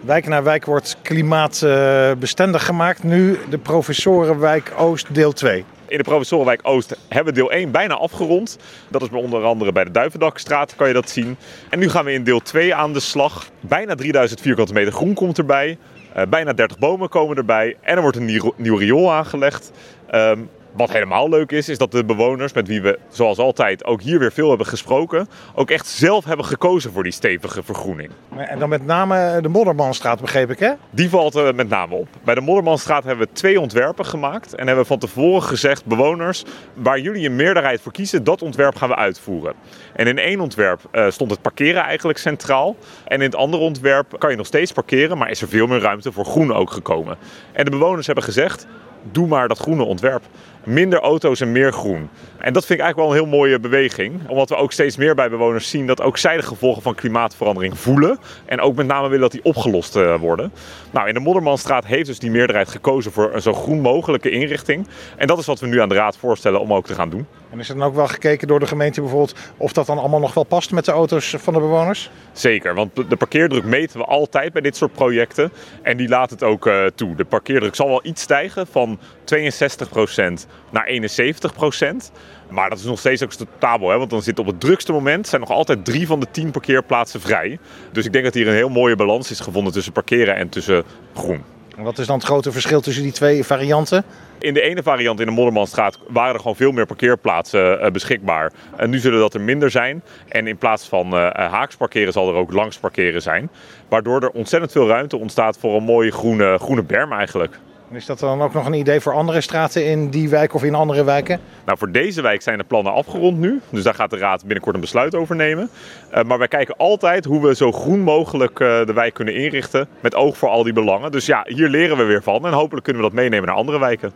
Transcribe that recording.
Wijk na wijk wordt klimaatbestendig gemaakt. Nu de Professorenwijk Oost deel 2. In de Professorenwijk Oost hebben we deel 1 bijna afgerond. Dat is onder andere bij de Duivendakstraat, kan je dat zien. En nu gaan we in deel 2 aan de slag. Bijna 3000 vierkante meter groen komt erbij. Uh, bijna 30 bomen komen erbij. En er wordt een nieuw, riool aangelegd. Um, wat helemaal leuk is, is dat de bewoners met wie we zoals altijd ook hier weer veel hebben gesproken, ook echt zelf hebben gekozen voor die stevige vergroening. En dan met name de Moddermanstraat, begreep ik hè? Die valt er met name op. Bij de Moddermanstraat hebben we twee ontwerpen gemaakt en hebben van tevoren gezegd, bewoners, waar jullie een meerderheid voor kiezen, dat ontwerp gaan we uitvoeren. En in één ontwerp uh, stond het parkeren eigenlijk centraal. En in het andere ontwerp kan je nog steeds parkeren, maar is er veel meer ruimte voor groen ook gekomen. En de bewoners hebben gezegd, doe maar dat groene ontwerp. Minder auto's en meer groen. En dat vind ik eigenlijk wel een heel mooie beweging. Omdat we ook steeds meer bij bewoners zien dat ook zij de gevolgen van klimaatverandering voelen. En ook met name willen dat die opgelost uh, worden. Nou, in de Moddermanstraat heeft dus die meerderheid gekozen voor een zo groen mogelijke inrichting. En dat is wat we nu aan de raad voorstellen om ook te gaan doen. En is er dan ook wel gekeken door de gemeente bijvoorbeeld of dat dan allemaal nog wel past met de auto's van de bewoners? Zeker, want de parkeerdruk meten we altijd bij dit soort projecten. En die laat het ook uh, toe. De parkeerdruk zal wel iets stijgen van 62% naar 71%. Maar dat is nog steeds acceptabel, hè? want dan zit op het drukste moment zijn nog altijd drie van de tien parkeerplaatsen vrij. Dus ik denk dat hier een heel mooie balans is gevonden tussen parkeren en tussen groen. Wat is dan het grote verschil tussen die twee varianten? In de ene variant in de Moddermanstraat waren er gewoon veel meer parkeerplaatsen uh, beschikbaar. En nu zullen dat er minder zijn. En in plaats van uh, haaks parkeren zal er ook langs parkeren zijn. Waardoor er ontzettend veel ruimte ontstaat voor een mooie groene, groene berm eigenlijk. Is dat dan ook nog een idee voor andere straten in die wijk of in andere wijken? Nou, voor deze wijk zijn de plannen afgerond nu. Dus daar gaat de Raad binnenkort een besluit over nemen. Uh, maar wij kijken altijd hoe we zo groen mogelijk uh, de wijk kunnen inrichten. Met oog voor al die belangen. Dus ja, hier leren we weer van. En hopelijk kunnen we dat meenemen naar andere wijken.